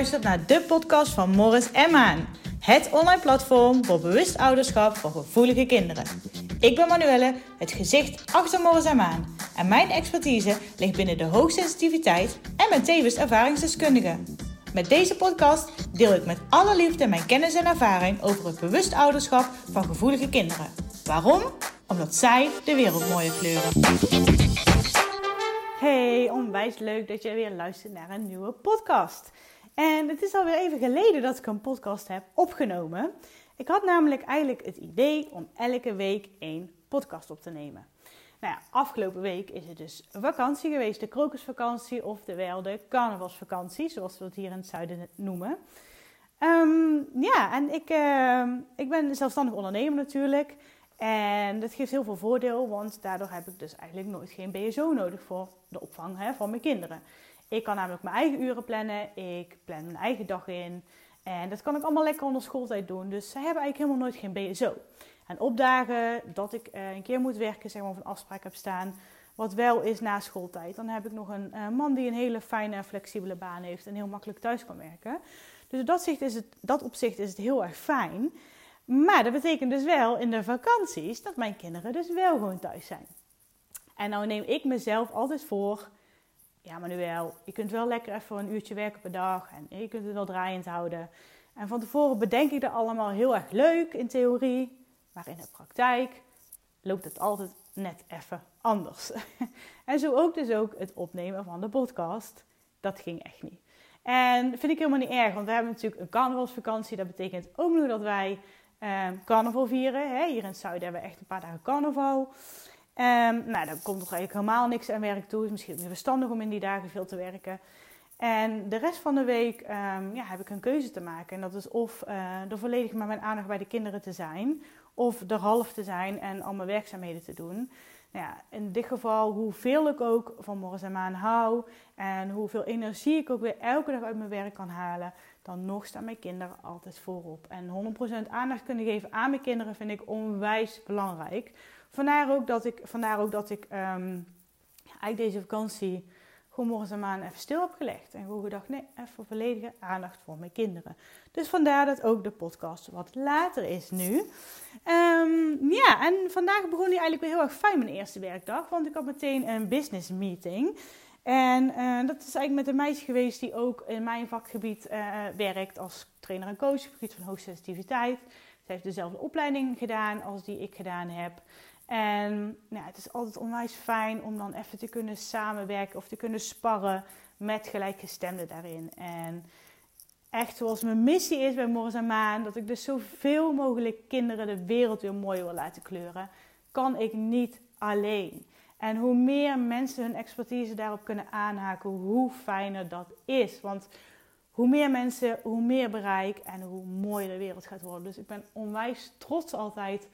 luistert naar de podcast van Morris en Maan. Het online platform voor bewust ouderschap voor gevoelige kinderen. Ik ben Manuelle, het gezicht achter Morris en Maan. En mijn expertise ligt binnen de hoogsensitiviteit en ben tevens ervaringsdeskundige. Met deze podcast deel ik met alle liefde mijn kennis en ervaring over het bewust ouderschap van gevoelige kinderen. Waarom? Omdat zij de wereld mooier kleuren. Hey, onwijs leuk dat je weer luistert naar een nieuwe podcast. En het is alweer even geleden dat ik een podcast heb opgenomen. Ik had namelijk eigenlijk het idee om elke week één podcast op te nemen. Nou ja, afgelopen week is het dus vakantie geweest, de krokusvakantie, oftewel de carnavalsvakantie, zoals we het hier in het zuiden noemen. Ehm, ja, en ik, uh, ik ben zelfstandig ondernemer natuurlijk. En dat geeft heel veel voordeel, want daardoor heb ik dus eigenlijk nooit geen BSO nodig voor de opvang hè, van mijn kinderen. Ik kan namelijk mijn eigen uren plannen, ik plan mijn eigen dag in. En dat kan ik allemaal lekker onder schooltijd doen. Dus zij hebben eigenlijk helemaal nooit geen BSO. En op dagen dat ik uh, een keer moet werken, zeg maar, of een afspraak heb staan, wat wel is na schooltijd, dan heb ik nog een uh, man die een hele fijne en flexibele baan heeft en heel makkelijk thuis kan werken. Dus dat, is het, dat opzicht is het heel erg fijn. Maar dat betekent dus wel in de vakanties dat mijn kinderen dus wel gewoon thuis zijn. En nou neem ik mezelf altijd voor, ja Manuel, je kunt wel lekker even een uurtje werken per dag en je kunt het wel draaiend houden. En van tevoren bedenk ik dat allemaal heel erg leuk in theorie, maar in de praktijk loopt het altijd net even anders. en zo ook dus ook het opnemen van de podcast. Dat ging echt niet. En vind ik helemaal niet erg, want we hebben natuurlijk een carnavalsvakantie. Dat betekent ook nog dat wij um, carnaval vieren. Hè. Hier in het zuiden hebben we echt een paar dagen carnaval. Um, nou, dan komt nog eigenlijk helemaal niks aan werk toe. Het is misschien niet verstandig om in die dagen veel te werken. En de rest van de week um, ja, heb ik een keuze te maken. En dat is of uh, er volledig met mijn aandacht bij de kinderen te zijn. Of er half te zijn en al mijn werkzaamheden te doen. Nou ja, in dit geval, hoeveel ik ook van Morris en Maan hou. En hoeveel energie ik ook weer elke dag uit mijn werk kan halen dan nog staan mijn kinderen altijd voorop. En 100% aandacht kunnen geven aan mijn kinderen vind ik onwijs belangrijk. Vandaar ook dat ik, vandaar ook dat ik eigenlijk deze vakantie gewoon morgens en maan even stil heb gelegd. En gewoon gedacht, nee, even volledige aandacht voor mijn kinderen. Dus vandaar dat ook de podcast wat later is nu. Um, ja, en vandaag begon hij eigenlijk weer heel erg fijn mijn eerste werkdag. Want ik had meteen een business meeting. En uh, dat is eigenlijk met een meisje geweest die ook in mijn vakgebied uh, werkt als trainer en coach op het gebied van hoogsensitiviteit. Ze heeft dezelfde opleiding gedaan als die ik gedaan heb. En nou, het is altijd onwijs fijn om dan even te kunnen samenwerken of te kunnen sparren met gelijkgestemden daarin. En echt zoals mijn missie is bij Morris en Maan, dat ik dus zoveel mogelijk kinderen de wereld weer mooi wil laten kleuren, kan ik niet alleen. En hoe meer mensen hun expertise daarop kunnen aanhaken, hoe fijner dat is. Want hoe meer mensen, hoe meer bereik en hoe mooier de wereld gaat worden. Dus ik ben onwijs trots altijd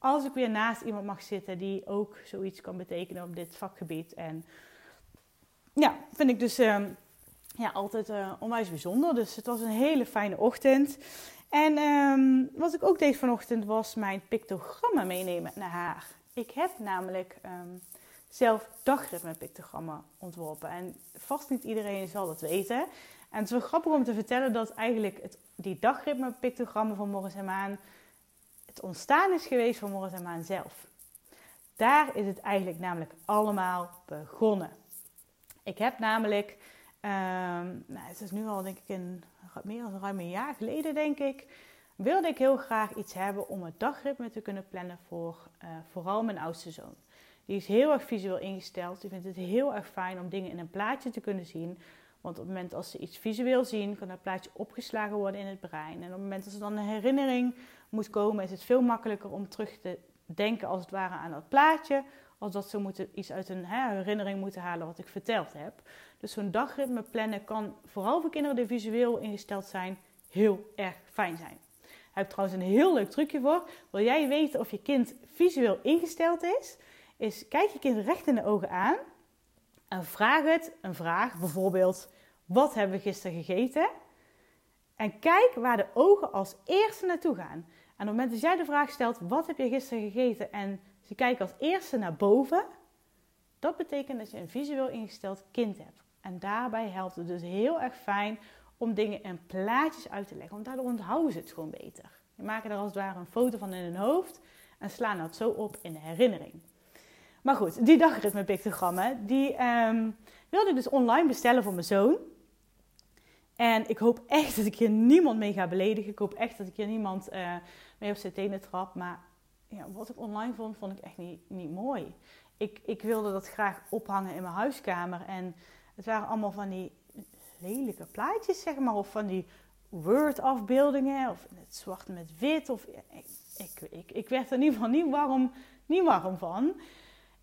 als ik weer naast iemand mag zitten die ook zoiets kan betekenen op dit vakgebied. En ja, vind ik dus uh, ja, altijd uh, onwijs bijzonder. Dus het was een hele fijne ochtend. En um, wat ik ook deed vanochtend was mijn pictogrammen meenemen naar haar. Ik heb namelijk um, zelf dagritme-pictogrammen ontworpen. En vast niet iedereen zal dat weten. En het is wel grappig om te vertellen dat eigenlijk het, die dagritme-pictogrammen van Morris en Maan... het ontstaan is geweest van Morris en Maan zelf. Daar is het eigenlijk namelijk allemaal begonnen. Ik heb namelijk... Um, nou, het is nu al denk ik een, meer dan ruim een jaar geleden denk ik... wilde ik heel graag iets hebben om het dagritme te kunnen plannen voor uh, vooral mijn oudste zoon. Die is heel erg visueel ingesteld. Die vindt het heel erg fijn om dingen in een plaatje te kunnen zien. Want op het moment als ze iets visueel zien, kan dat plaatje opgeslagen worden in het brein. En op het moment dat er dan een herinnering moet komen, is het veel makkelijker om terug te denken als het ware aan dat plaatje. Als dat ze moeten, iets uit een herinnering moeten halen wat ik verteld heb. Dus zo'n dagritme plannen kan vooral voor kinderen die visueel ingesteld zijn heel erg fijn zijn. Ik heb trouwens een heel leuk trucje voor. Wil jij weten of je kind visueel ingesteld is? is kijk je kind recht in de ogen aan en vraag het een vraag, bijvoorbeeld: Wat hebben we gisteren gegeten? En kijk waar de ogen als eerste naartoe gaan. En op het moment dat jij de vraag stelt: Wat heb je gisteren gegeten? en ze kijken als eerste naar boven, dat betekent dat je een visueel ingesteld kind hebt. En daarbij helpt het dus heel erg fijn om dingen in plaatjes uit te leggen. Want daardoor onthouden ze het gewoon beter. Je maken er als het ware een foto van in hun hoofd en slaan dat zo op in de herinnering. Maar goed, die dagritme-pictogrammen, die um, wilde ik dus online bestellen voor mijn zoon. En ik hoop echt dat ik hier niemand mee ga beledigen. Ik hoop echt dat ik hier niemand uh, mee op zijn tenen trap. Maar ja, wat ik online vond, vond ik echt niet, niet mooi. Ik, ik wilde dat graag ophangen in mijn huiskamer. En het waren allemaal van die lelijke plaatjes, zeg maar. Of van die Word-afbeeldingen. Of het zwart met wit. Of, ik, ik, ik, ik werd er in ieder geval niet warm, niet warm van.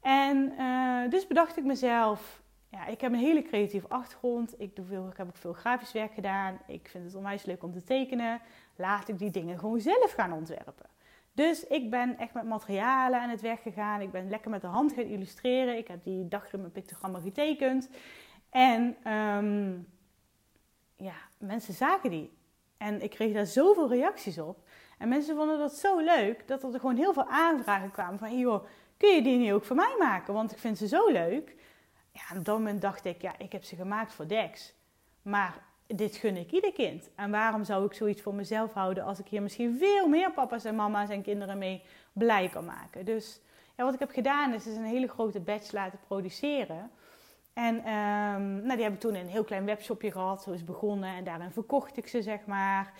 En uh, dus bedacht ik mezelf, ja, ik heb een hele creatieve achtergrond. Ik, doe veel, ik heb ook veel grafisch werk gedaan. Ik vind het onwijs leuk om te tekenen. Laat ik die dingen gewoon zelf gaan ontwerpen. Dus ik ben echt met materialen aan het werk gegaan. Ik ben lekker met de hand gaan illustreren. Ik heb die dagritme pictogrammen getekend. En um, ja, mensen zagen die. En ik kreeg daar zoveel reacties op. En mensen vonden dat zo leuk dat er gewoon heel veel aanvragen kwamen van... joh, kun je die niet ook voor mij maken? Want ik vind ze zo leuk. Ja, op dat moment dacht ik, ja, ik heb ze gemaakt voor Dex. Maar dit gun ik ieder kind. En waarom zou ik zoiets voor mezelf houden als ik hier misschien veel meer papa's en mama's en kinderen mee blij kan maken? Dus wat ik heb gedaan is, is een hele grote batch laten produceren. En um, nou, die heb ik toen een heel klein webshopje gehad. Zo is begonnen en daarin verkocht ik ze, zeg maar.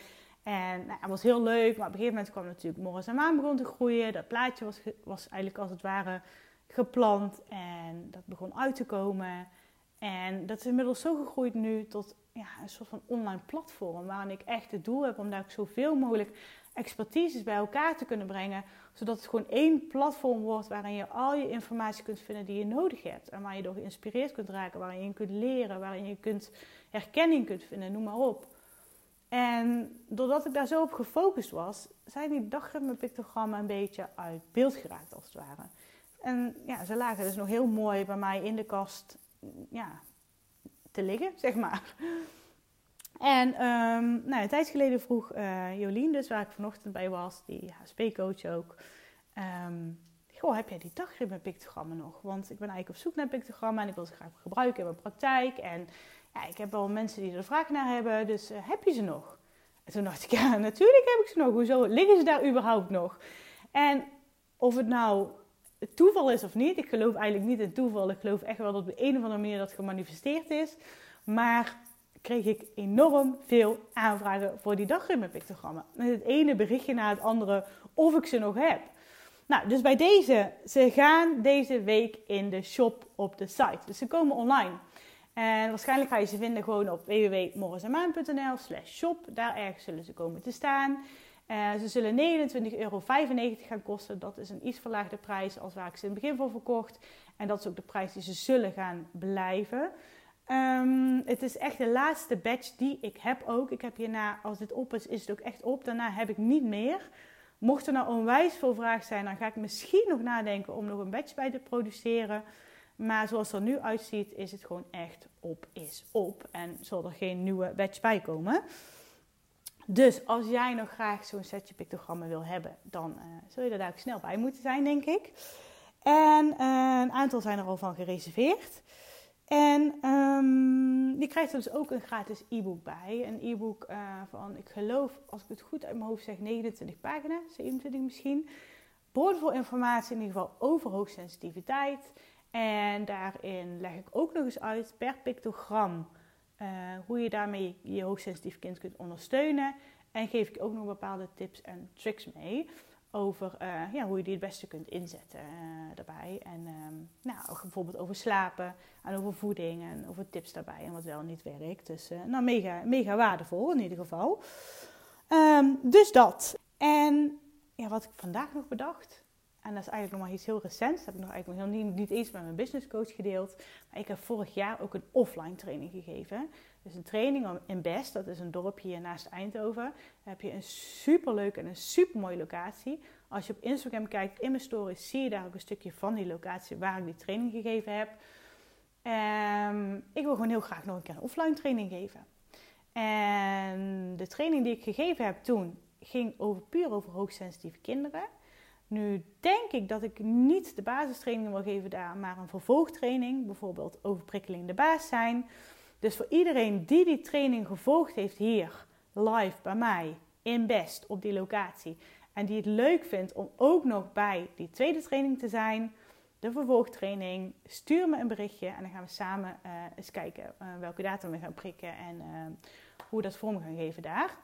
En nou, het was heel leuk, maar op een gegeven moment kwam natuurlijk Morris en Maan begon te groeien. Dat plaatje was, was eigenlijk als het ware geplant en dat begon uit te komen. En dat is inmiddels zo gegroeid nu tot ja, een soort van online platform waarin ik echt het doel heb om daar zoveel mogelijk expertises bij elkaar te kunnen brengen. Zodat het gewoon één platform wordt waarin je al je informatie kunt vinden die je nodig hebt. En waar je door geïnspireerd kunt raken, waarin je kunt leren, waarin je kunt herkenning kunt vinden, noem maar op. En doordat ik daar zo op gefocust was, zijn die dagritme-pictogrammen een beetje uit beeld geraakt als het ware. En ja, ze lagen dus nog heel mooi bij mij in de kast ja, te liggen, zeg maar. En um, nou, een tijd geleden vroeg uh, Jolien, dus waar ik vanochtend bij was, die HSP-coach ook. Um, goh, heb jij die dagritme-pictogrammen nog? Want ik ben eigenlijk op zoek naar pictogrammen en ik wil ze graag gebruiken in mijn praktijk. En ik heb wel mensen die er vraag naar hebben, dus uh, heb je ze nog? En toen dacht ik, ja, natuurlijk heb ik ze nog. Hoezo liggen ze daar überhaupt nog? En of het nou toeval is of niet, ik geloof eigenlijk niet in toeval. Ik geloof echt wel dat op de een of andere manier dat gemanifesteerd is. Maar kreeg ik enorm veel aanvragen voor die dagritme-pictogrammen. Met het ene berichtje na het andere of ik ze nog heb. Nou, dus bij deze, ze gaan deze week in de shop op de site. Dus ze komen online. En waarschijnlijk ga je ze vinden gewoon op www.morrisamaan.nl slash shop. Daar ergens zullen ze komen te staan. Uh, ze zullen 29,95 euro gaan kosten. Dat is een iets verlaagde prijs als waar ik ze in het begin voor verkocht. En dat is ook de prijs die ze zullen gaan blijven. Um, het is echt de laatste batch die ik heb ook. Ik heb hierna, als dit op is, is het ook echt op. Daarna heb ik niet meer. Mocht er nou onwijs veel vraag zijn, dan ga ik misschien nog nadenken om nog een batch bij te produceren. Maar zoals het er nu uitziet, is het gewoon echt op is op. En zal er geen nieuwe batch bij komen. Dus als jij nog graag zo'n setje pictogrammen wil hebben, dan uh, zul je er daar ook snel bij moeten zijn, denk ik. En uh, een aantal zijn er al van gereserveerd. En um, je krijgt er dus ook een gratis e-book bij. Een e-book uh, van, ik geloof, als ik het goed uit mijn hoofd zeg, 29 pagina's, 27 misschien. Boordevol informatie in ieder geval over hoogsensitiviteit. En daarin leg ik ook nog eens uit per pictogram uh, hoe je daarmee je hoogsensitief kind kunt ondersteunen. En geef ik ook nog bepaalde tips en tricks mee over uh, ja, hoe je die het beste kunt inzetten uh, daarbij. En um, nou, bijvoorbeeld over slapen en over voeding en over tips daarbij en wat wel niet werkt. Dus nou, mega, mega waardevol in ieder geval. Um, dus dat. En ja, wat ik vandaag nog bedacht. En dat is eigenlijk nog maar iets heel recents. Dat heb ik nog eigenlijk nog niet, eens met mijn business coach gedeeld. Maar ik heb vorig jaar ook een offline training gegeven. Dus een training in Best, dat is een dorpje hier naast Eindhoven. Daar heb je een superleuke en een supermooie locatie. Als je op Instagram kijkt in mijn stories, zie je daar ook een stukje van die locatie waar ik die training gegeven heb. Um, ik wil gewoon heel graag nog een keer een offline training geven. En de training die ik gegeven heb toen ging over, puur over hoogsensitieve kinderen. Nu denk ik dat ik niet de basistraining wil geven daar, maar een vervolgtraining. Bijvoorbeeld overprikkeling de baas zijn. Dus voor iedereen die die training gevolgd heeft hier, live bij mij, in Best, op die locatie. En die het leuk vindt om ook nog bij die tweede training te zijn, de vervolgtraining, stuur me een berichtje en dan gaan we samen uh, eens kijken uh, welke datum we gaan prikken en uh, hoe we dat vorm gaan geven daar.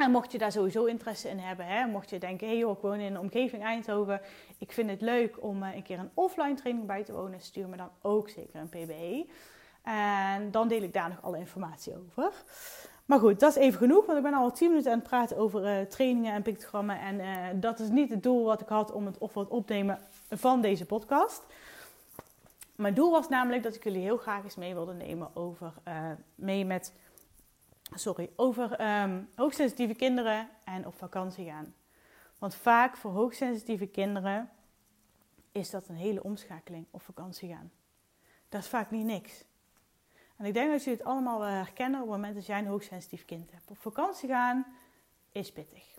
En mocht je daar sowieso interesse in hebben, hè, mocht je denken, hé hey ik woon in de omgeving Eindhoven, ik vind het leuk om een keer een offline training bij te wonen, stuur me dan ook zeker een PBE. En dan deel ik daar nog alle informatie over. Maar goed, dat is even genoeg, want ik ben al tien minuten aan het praten over uh, trainingen en pictogrammen. En uh, dat is niet het doel wat ik had om het of wat opnemen van deze podcast. Mijn doel was namelijk dat ik jullie heel graag eens mee wilde nemen over, mee met, sorry, over um, hoogsensitieve kinderen en op vakantie gaan. Want vaak voor hoogsensitieve kinderen is dat een hele omschakeling op vakantie gaan. Dat is vaak niet niks. En ik denk dat jullie het allemaal herkennen op het moment dat jij een hoogsensitief kind hebt. Op vakantie gaan is pittig.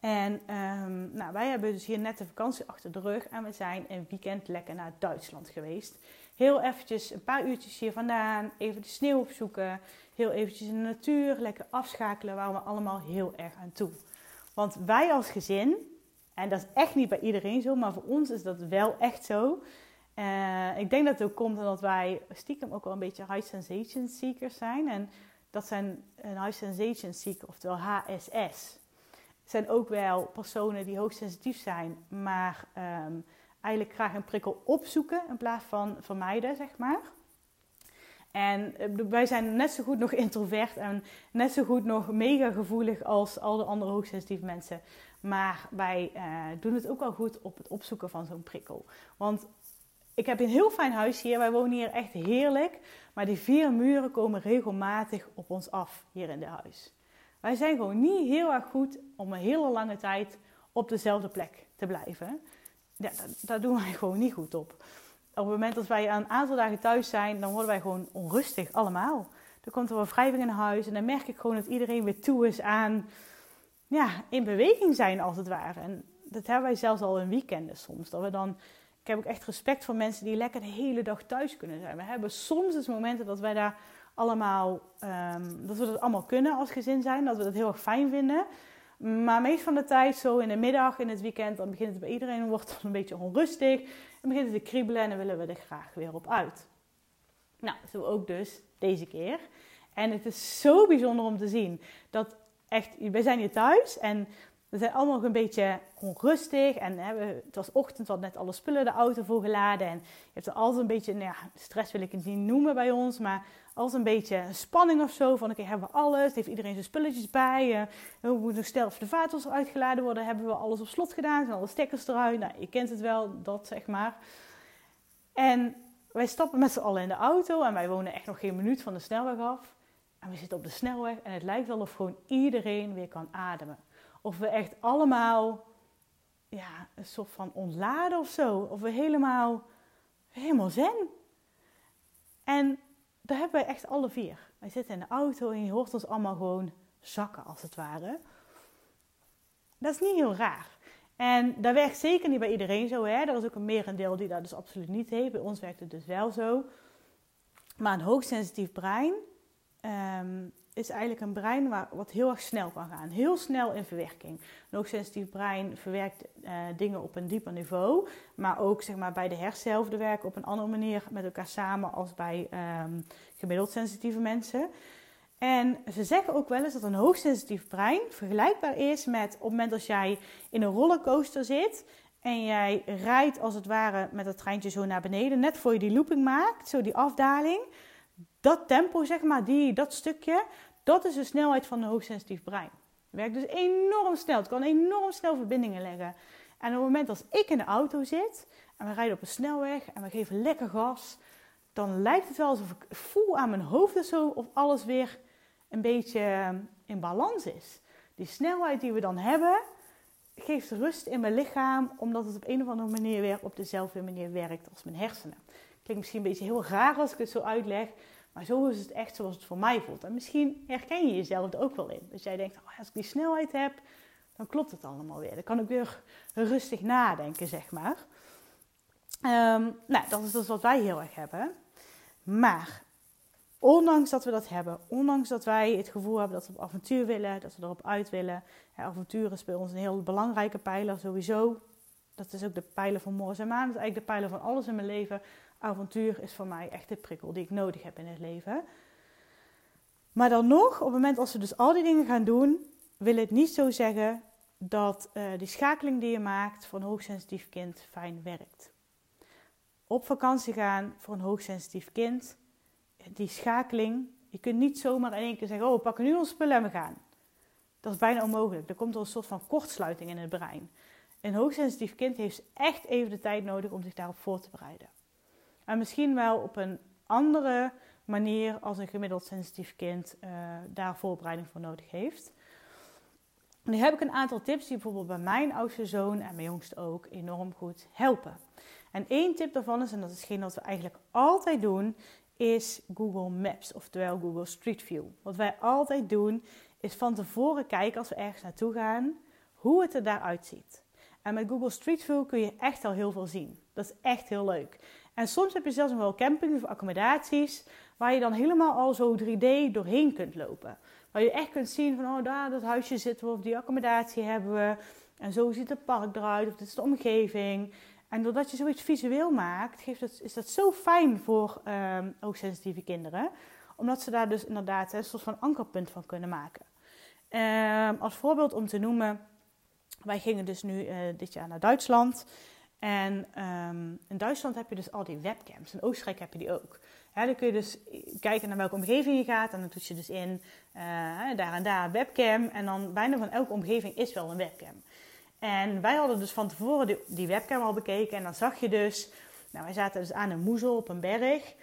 En um, nou, wij hebben dus hier net de vakantie achter de rug en we zijn een weekend lekker naar Duitsland geweest. Heel eventjes een paar uurtjes hier vandaan, even de sneeuw opzoeken, heel eventjes in de natuur, lekker afschakelen, waar we allemaal heel erg aan toe. Want wij als gezin, en dat is echt niet bij iedereen zo, maar voor ons is dat wel echt zo. Uh, ik denk dat het ook komt omdat wij stiekem ook wel een beetje high sensation seekers zijn. En dat zijn een high sensation seeker, oftewel HSS. zijn ook wel personen die hoogsensitief zijn, maar um, eigenlijk graag een prikkel opzoeken in plaats van vermijden, zeg maar. En wij zijn net zo goed nog introvert en net zo goed nog mega gevoelig als al de andere hoogsensitieve mensen. Maar wij uh, doen het ook wel goed op het opzoeken van zo'n prikkel. Want ik heb een heel fijn huis hier. Wij wonen hier echt heerlijk. Maar die vier muren komen regelmatig op ons af hier in de huis. Wij zijn gewoon niet heel erg goed om een hele lange tijd op dezelfde plek te blijven. Ja, daar doen wij gewoon niet goed op. Op het moment dat wij een aantal dagen thuis zijn, dan worden wij gewoon onrustig allemaal. Dan komt er wel wrijving in huis en dan merk ik gewoon dat iedereen weer toe is aan ja, in beweging zijn als het ware. En dat hebben wij zelfs al in weekenden soms. Dat we dan ik heb ook echt respect voor mensen die lekker de hele dag thuis kunnen zijn. We hebben soms dus momenten dat wij daar allemaal, um, dat we dat allemaal kunnen als gezin zijn. Dat we dat heel erg fijn vinden. Maar meest van de tijd, zo in de middag, in het weekend, dan begint het bij iedereen, wordt het een beetje onrustig. En begint het te kriebelen en dan willen we er graag weer op uit. Nou, zo ook dus deze keer. En het is zo bijzonder om te zien dat echt, wij zijn hier thuis en we zijn allemaal nog een beetje onrustig. En het was ochtend, we hadden net alle spullen de auto voor geladen. En je hebt er altijd een beetje, nou stress wil ik het niet noemen bij ons. Maar als een beetje spanning of zo. Van oké, hebben we alles? Heeft iedereen zijn spulletjes bij? We moeten nog stel of de vaatels uitgeladen worden. Hebben we alles op slot gedaan? Zijn alle stekkers eruit? Nou, je kent het wel, dat zeg maar. En wij stappen met z'n allen in de auto. En wij wonen echt nog geen minuut van de snelweg af. En we zitten op de snelweg. En het lijkt wel of gewoon iedereen weer kan ademen. Of we echt allemaal ja, een soort van ontladen of zo. Of we helemaal, helemaal zen. En daar hebben wij echt alle vier. Wij zitten in de auto en je hoort ons allemaal gewoon zakken als het ware. Dat is niet heel raar. En dat werkt zeker niet bij iedereen zo. Hè? Er is ook een merendeel die dat dus absoluut niet heeft. Bij ons werkt het dus wel zo. Maar een hoogsensitief brein um, is eigenlijk een brein wat heel erg snel kan gaan. Heel snel in verwerking. Een hoogsensitief brein verwerkt uh, dingen op een dieper niveau. Maar ook zeg maar, bij de hersenhelften werken op een andere manier met elkaar samen als bij um, gemiddeld sensitieve mensen. En ze zeggen ook wel eens dat een hoogsensitief brein vergelijkbaar is met op het moment als jij in een rollercoaster zit en jij rijdt als het ware met het treintje zo naar beneden, net voor je die looping maakt, zo die afdaling dat tempo, zeg maar, die, dat stukje, dat is de snelheid van een hoogsensitief brein. Het werkt dus enorm snel. Het kan enorm snel verbindingen leggen. En op het moment als ik in de auto zit en we rijden op een snelweg en we geven lekker gas, dan lijkt het wel alsof ik voel aan mijn hoofd of zo of alles weer een beetje ehm, in balans is. Die snelheid die we dan hebben, geeft rust in mijn lichaam, omdat het op een of andere manier weer op dezelfde manier werkt als mijn hersenen. Klinkt misschien een beetje heel raar als ik het zo uitleg, maar zo is het echt zoals het voor mij voelt. En misschien herken je jezelf ook wel in. Dat jij denkt, oh, als ik die snelheid heb, dan klopt het allemaal weer. Dan kan ik weer rustig nadenken, zeg maar. Um, nou, dat is dus wat wij heel erg hebben. Maar ondanks dat we dat hebben, ondanks dat wij het gevoel hebben dat we op avontuur willen, dat we erop uit willen. Ja, avontuur is ons een heel belangrijke pijler sowieso. Dat is ook de pijler van Morris en Maan. Dat is eigenlijk de pijler van alles in mijn leven. Avontuur is voor mij echt de prikkel die ik nodig heb in het leven. Maar dan nog, op het moment als we dus al die dingen gaan doen, wil het niet zo zeggen dat uh, die schakeling die je maakt voor een hoogsensitief kind fijn werkt. Op vakantie gaan voor een hoogsensitief kind, die schakeling, je kunt niet zomaar in één keer zeggen: Oh, we pakken nu onze spullen en we gaan. Dat is bijna onmogelijk. Er komt een soort van kortsluiting in het brein. Een hoogsensitief kind heeft echt even de tijd nodig om zich daarop voor te bereiden. En misschien wel op een andere manier als een gemiddeld sensitief kind uh, daar voorbereiding voor nodig heeft. Nu heb ik een aantal tips die bijvoorbeeld bij mijn oudste zoon en mijn jongste ook enorm goed helpen. En één tip daarvan is, en dat is hetgeen wat we eigenlijk altijd doen, is Google Maps, oftewel Google Street View. Wat wij altijd doen, is van tevoren kijken als we ergens naartoe gaan, hoe het er daaruit ziet. En met Google Street View kun je echt al heel veel zien. Dat is echt heel leuk. En soms heb je zelfs nog wel campings of accommodaties waar je dan helemaal al zo 3D doorheen kunt lopen. Waar je echt kunt zien van, oh daar, dat huisje zitten we of die accommodatie hebben we. En zo ziet het park eruit of dit is de omgeving. En doordat je zoiets visueel maakt, geeft het, is dat zo fijn voor um, hoogsensitieve kinderen. Omdat ze daar dus inderdaad een soort van ankerpunt van kunnen maken. Um, als voorbeeld om te noemen, wij gingen dus nu uh, dit jaar naar Duitsland. En um, in Duitsland heb je dus al die webcams. In Oostenrijk heb je die ook. Dan kun je dus kijken naar welke omgeving je gaat. En dan toets je dus in uh, daar en daar webcam. En dan bijna van elke omgeving is wel een webcam. En wij hadden dus van tevoren die, die webcam al bekeken. En dan zag je dus... Nou, wij zaten dus aan een moezel op een berg.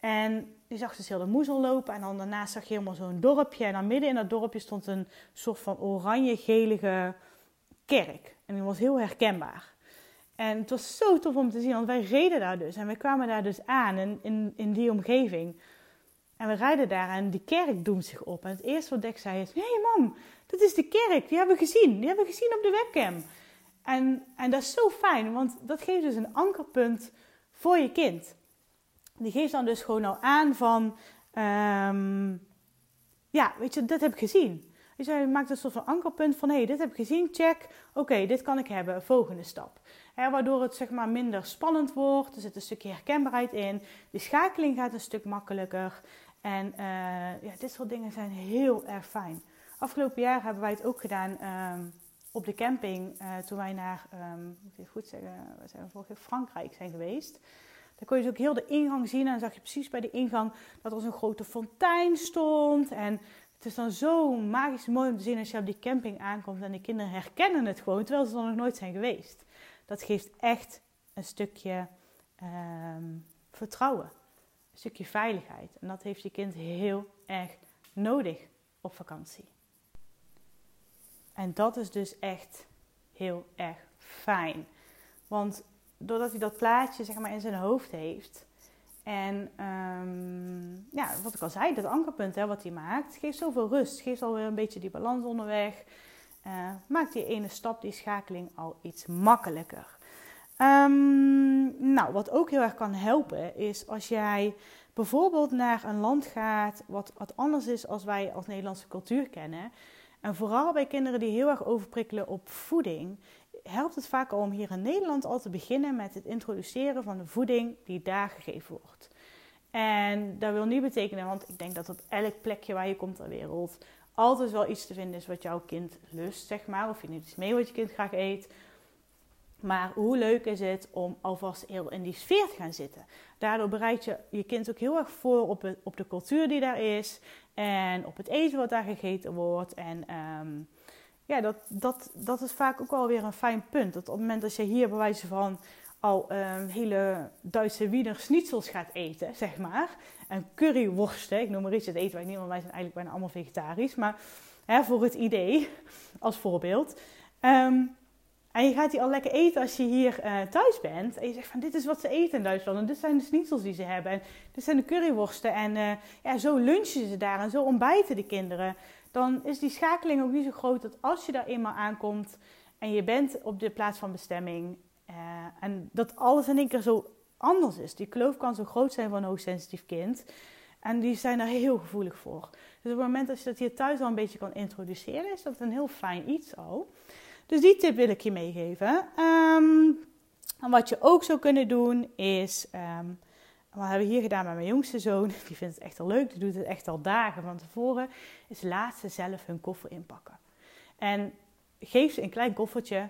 En je zag dus heel de moezel lopen. En dan daarnaast zag je helemaal zo'n dorpje. En dan midden in dat dorpje stond een soort van oranje-gelige kerk. En die was heel herkenbaar. En het was zo tof om te zien, want wij reden daar dus. En we kwamen daar dus aan in, in, in die omgeving. En we rijden daar en die kerk doemt zich op. En het eerste wat Dek zei is... Hé hey mam, dat is de kerk. Die hebben we gezien. Die hebben we gezien op de webcam. En, en dat is zo fijn, want dat geeft dus een ankerpunt voor je kind. Die geeft dan dus gewoon al aan van... Um, ja, weet je, dat heb ik gezien. Dus maakt een soort van ankerpunt van... Hé, hey, dit heb ik gezien, check. Oké, dit kan ik hebben. Volgende stap waardoor het zeg maar minder spannend wordt. Er zit een stukje herkenbaarheid in. De schakeling gaat een stuk makkelijker. En uh, ja, dit soort dingen zijn heel erg fijn. Afgelopen jaar hebben wij het ook gedaan um, op de camping. Uh, toen wij naar, um, moet ik goed zeggen, we zijn vorige Frankrijk zijn geweest. Daar kon je dus ook heel de ingang zien. En dan zag je precies bij de ingang dat er zo'n grote fontein stond. En het is dan zo magisch mooi om te zien als je op die camping aankomt. En de kinderen herkennen het gewoon, terwijl ze er nog nooit zijn geweest dat geeft echt een stukje um, vertrouwen. Een stukje veiligheid. En dat heeft je kind heel erg nodig op vakantie. En dat is dus echt heel erg fijn. Want doordat hij dat plaatje zeg maar, in zijn hoofd heeft. En um, ja, wat ik al zei, dat ankerpunt hè, wat hij maakt, geeft zoveel rust. Geeft alweer een beetje die balans onderweg. Uh, maakt die ene stap, die schakeling, al iets makkelijker. Um, nou, wat ook heel erg kan helpen is als jij bijvoorbeeld naar een land gaat wat, wat anders is als wij als Nederlandse cultuur kennen. En vooral bij kinderen die heel erg overprikkelen op voeding, helpt het vaak om hier in Nederland al te beginnen met het introduceren van de voeding die daar gegeven wordt. En dat wil niet betekenen, want ik denk dat op elk plekje waar je komt ter wereld altijd wel iets te vinden is wat jouw kind lust, zeg maar. Of je neemt iets mee wat je kind graag eet. Maar hoe leuk is het om alvast heel in die sfeer te gaan zitten? Daardoor bereid je je kind ook heel erg voor op, op de cultuur die daar is. En op het eten wat daar gegeten wordt. En um, ja, dat, dat, dat is vaak ook alweer een fijn punt. Dat op het moment dat je hier bij wijze van al um, hele Duitse wiener schnitzels gaat eten, zeg maar. En curryworsten, ik noem maar iets, het eten wij niet, want wij zijn eigenlijk bijna allemaal vegetarisch. Maar hè, voor het idee, als voorbeeld. Um, en je gaat die al lekker eten als je hier uh, thuis bent. En je zegt van dit is wat ze eten in Duitsland. En dit zijn de schnitzels die ze hebben. En dit zijn de curryworsten. En uh, ja, zo lunchen ze daar en zo ontbijten de kinderen. Dan is die schakeling ook niet zo groot dat als je daar eenmaal aankomt en je bent op de plaats van bestemming. Uh, en dat alles in één keer zo anders is. Die kloof kan zo groot zijn voor een hoogsensitief kind. En die zijn daar heel gevoelig voor. Dus op het moment dat je dat hier thuis al een beetje kan introduceren, is dat een heel fijn iets al. Dus die tip wil ik je meegeven. Ehm, en wat je ook zou kunnen doen is, um, wat hebben we hier gedaan met mijn jongste zoon, die vindt het echt al leuk, die doet het echt al dagen van tevoren, is laat ze zelf hun koffer inpakken. En geef ze een klein koffertje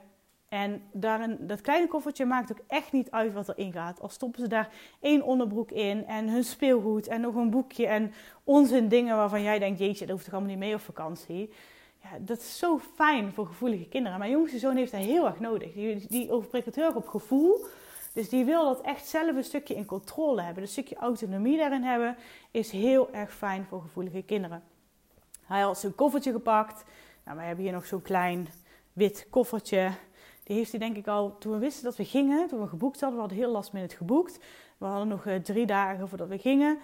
en daarin, dat kleine koffertje maakt ook echt niet uit wat erin gaat. Al stoppen ze daar één onderbroek in en hun speelgoed en nog een boekje en onzin dingen waarvan jij denkt, jeetje, dat hoeft toch allemaal niet mee op vakantie. Ja, dat is zo fijn voor gevoelige kinderen. Mijn jongste zoon heeft dat heel erg nodig. Die, die overprikkelt heel erg op gevoel. Dus die wil dat echt zelf een stukje in controle hebben. Een stukje autonomie daarin hebben is heel erg fijn voor gevoelige kinderen. Hij had zijn koffertje gepakt. Nou, wij hebben hier nog zo'n klein wit koffertje. Die heeft hij denk ik al, toen we wisten dat we gingen, toen we geboekt hadden, we hadden heel last het geboekt. We hadden nog uh, drie dagen voordat we gingen.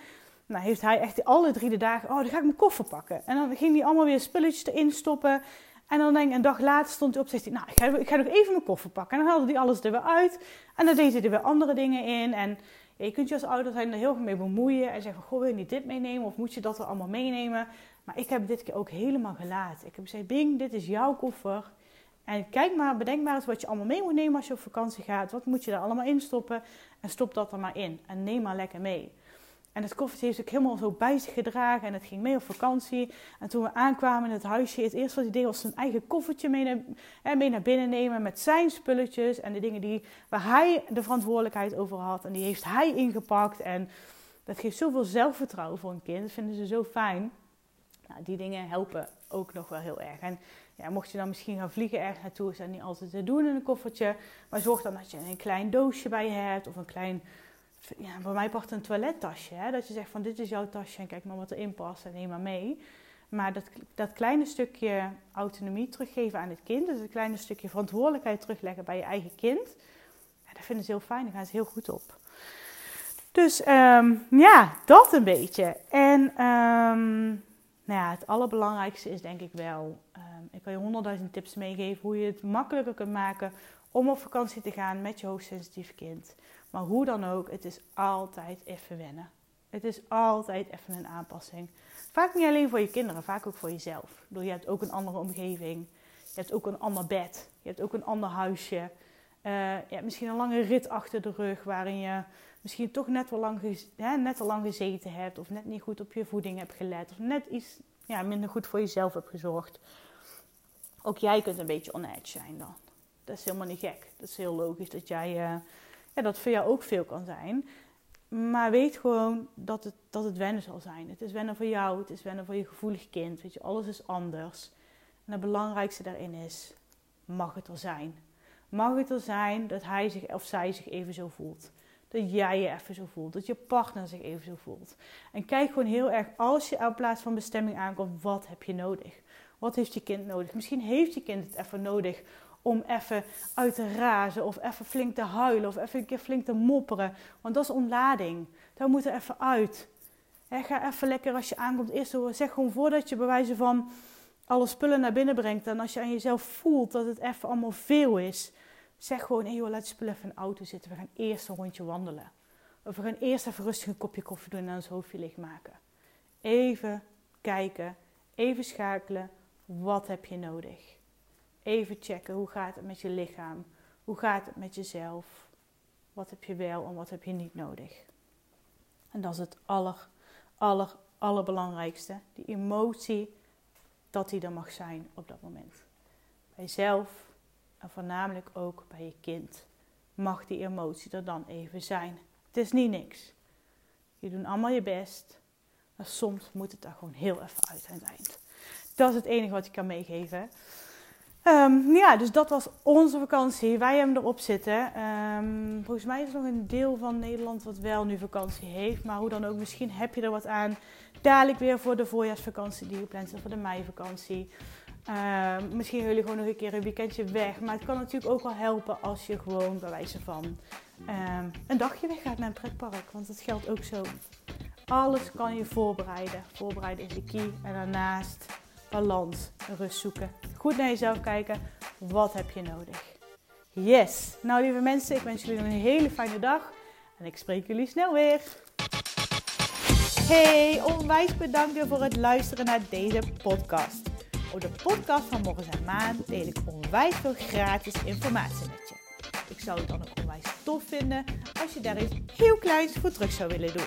Nou heeft hij echt alle drie de dagen, oh dan ga ik mijn koffer pakken. En dan ging hij allemaal weer spulletjes erin stoppen. En dan denk ik, een dag later stond hij op, zegt hij, nou ik ga, ik ga nog even mijn koffer pakken. En dan haalde hij alles er weer uit. En dan deed hij er weer andere dingen in. En je kunt je als ouder zijn er heel veel mee bemoeien. En zeggen, goh wil je niet dit meenemen? Of moet je dat er allemaal meenemen? Maar ik heb dit keer ook helemaal gelaten. Ik heb gezegd, Bing, dit is jouw koffer. En kijk maar, bedenk maar eens wat je allemaal mee moet nemen als je op vakantie gaat. Wat moet je daar allemaal in stoppen? En stop dat er maar in. En neem maar lekker mee. En het koffertje heeft zich helemaal zo bij zich gedragen. En het ging mee op vakantie. En toen we aankwamen in het huisje, het eerste wat hij deed was zijn eigen koffertje mee naar, mee naar binnen nemen. Met zijn spulletjes en de dingen die, waar hij de verantwoordelijkheid over had. En die heeft hij ingepakt. En dat geeft zoveel zelfvertrouwen voor een kind. Dat vinden ze zo fijn. Nou, die dingen helpen ook nog wel heel erg. En ja, mocht je dan misschien gaan vliegen ergens naartoe, is dat niet altijd te doen in een koffertje. Maar zorg dan dat je een klein doosje bij je hebt of een klein, ja, bij mij past een toilettasje. Hè? Dat je zegt van dit is jouw tasje en kijk maar wat erin past en neem maar mee. Maar dat, dat kleine stukje autonomie teruggeven aan het kind, dus een kleine stukje verantwoordelijkheid terugleggen bij je eigen kind, ja, dat vinden ze heel fijn, daar gaan ze heel goed op. Dus um, ja, dat een beetje. En um, nou ja, het allerbelangrijkste is denk ik wel, um, ik kan je honderdduizend tips meegeven hoe je het makkelijker kunt maken om op vakantie te gaan met je hoogsensitief kind. Maar hoe dan ook, het is altijd even wennen. Het is altijd even een aanpassing. Vaak niet alleen voor je kinderen, vaak ook voor jezelf. Door je hebt ook een andere omgeving. Je hebt ook een ander bed. Je hebt ook een ander huisje. Uh, je hebt misschien een lange rit achter de rug waarin je misschien toch net wel lang, net al lang gezeten hebt. Of net niet goed op je voeding hebt gelet. Of net iets ja, minder goed voor jezelf hebt gezorgd. Ook jij kunt een beetje on edge zijn dan. Dat is helemaal niet gek. Dat is heel logisch dat jij, ja, dat voor jou ook veel kan zijn. Maar weet gewoon dat het, dat het wennen zal zijn. Het is wennen voor jou, het is wennen voor je gevoelig kind. Weet je, alles is anders. En het belangrijkste daarin is, mag het er zijn. Mag het er zijn dat hij zich of zij zich even zo voelt. Dat jij je even zo voelt. Dat je partner zich even zo voelt. En kijk gewoon heel erg, als je op plaats van bestemming aankomt, wat heb je nodig? Wat heeft je kind nodig? Misschien heeft je kind het even nodig om even uit te razen of even flink te huilen of even een keer flink te mopperen. Want dat is ontlading. Daar moet er even uit. ga even lekker als je aankomt. Eerst zeg gewoon voordat je bewijzen van alle spullen naar binnen brengt. En als je aan jezelf voelt dat het even allemaal veel is. Zeg gewoon, hey joh, laat je spullen even in de auto zitten. We gaan eerst een rondje wandelen. Of we gaan eerst even rustig een kopje koffie doen en ons hoofdje maken. Even kijken, even schakelen. Wat heb je nodig? Even checken, hoe gaat het met je lichaam? Hoe gaat het met jezelf? Wat heb je wel en wat heb je niet nodig? En dat is het aller, aller, allerbelangrijkste. Die emotie, dat die er mag zijn op dat moment. Bij jezelf en voornamelijk ook bij je kind mag die emotie er dan even zijn. Het is niet niks. Je doet allemaal je best. Maar soms moet het er gewoon heel even uit aan het eind. Dat is het enige wat ik kan meegeven. Um, ja, dus dat was onze vakantie. Wij hebben erop zitten. Um, volgens mij is er nog een deel van Nederland wat wel nu vakantie heeft. Maar hoe dan ook, misschien heb je er wat aan. Dadelijk weer voor de voorjaarsvakantie die gepland is, voor de meivakantie. Uh, misschien willen jullie gewoon nog een keer een weekendje weg. Maar het kan natuurlijk ook wel helpen als je gewoon bij wijze van een dagje weg gaat naar een pretpark. Want dat geldt ook zo. Alles kan je voorbereiden. Voorbereiden is de key. En daarnaast balans, rust zoeken. Goed naar jezelf kijken. Wat heb je nodig? Yes! Nou lieve mensen, ik wens jullie een hele fijne dag. En ik spreek jullie snel weer. Hey, onwijs bedankt voor het luisteren naar deze podcast. Op de podcast van Morgens en Maan deel ik onwijs veel gratis informatie met je. Ik zou het dan ook onwijs tof vinden als je daar iets heel kleins voor terug zou willen doen.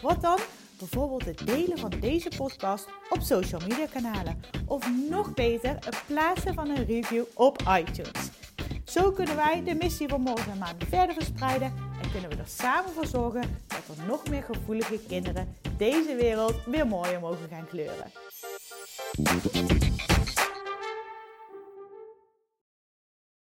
Wat dan? Bijvoorbeeld het delen van deze podcast op social media kanalen. Of nog beter, het plaatsen van een review op iTunes. Zo kunnen wij de missie van Morgen en Maan verder verspreiden en kunnen we er samen voor zorgen dat er nog meer gevoelige kinderen deze wereld weer mooier mogen gaan kleuren.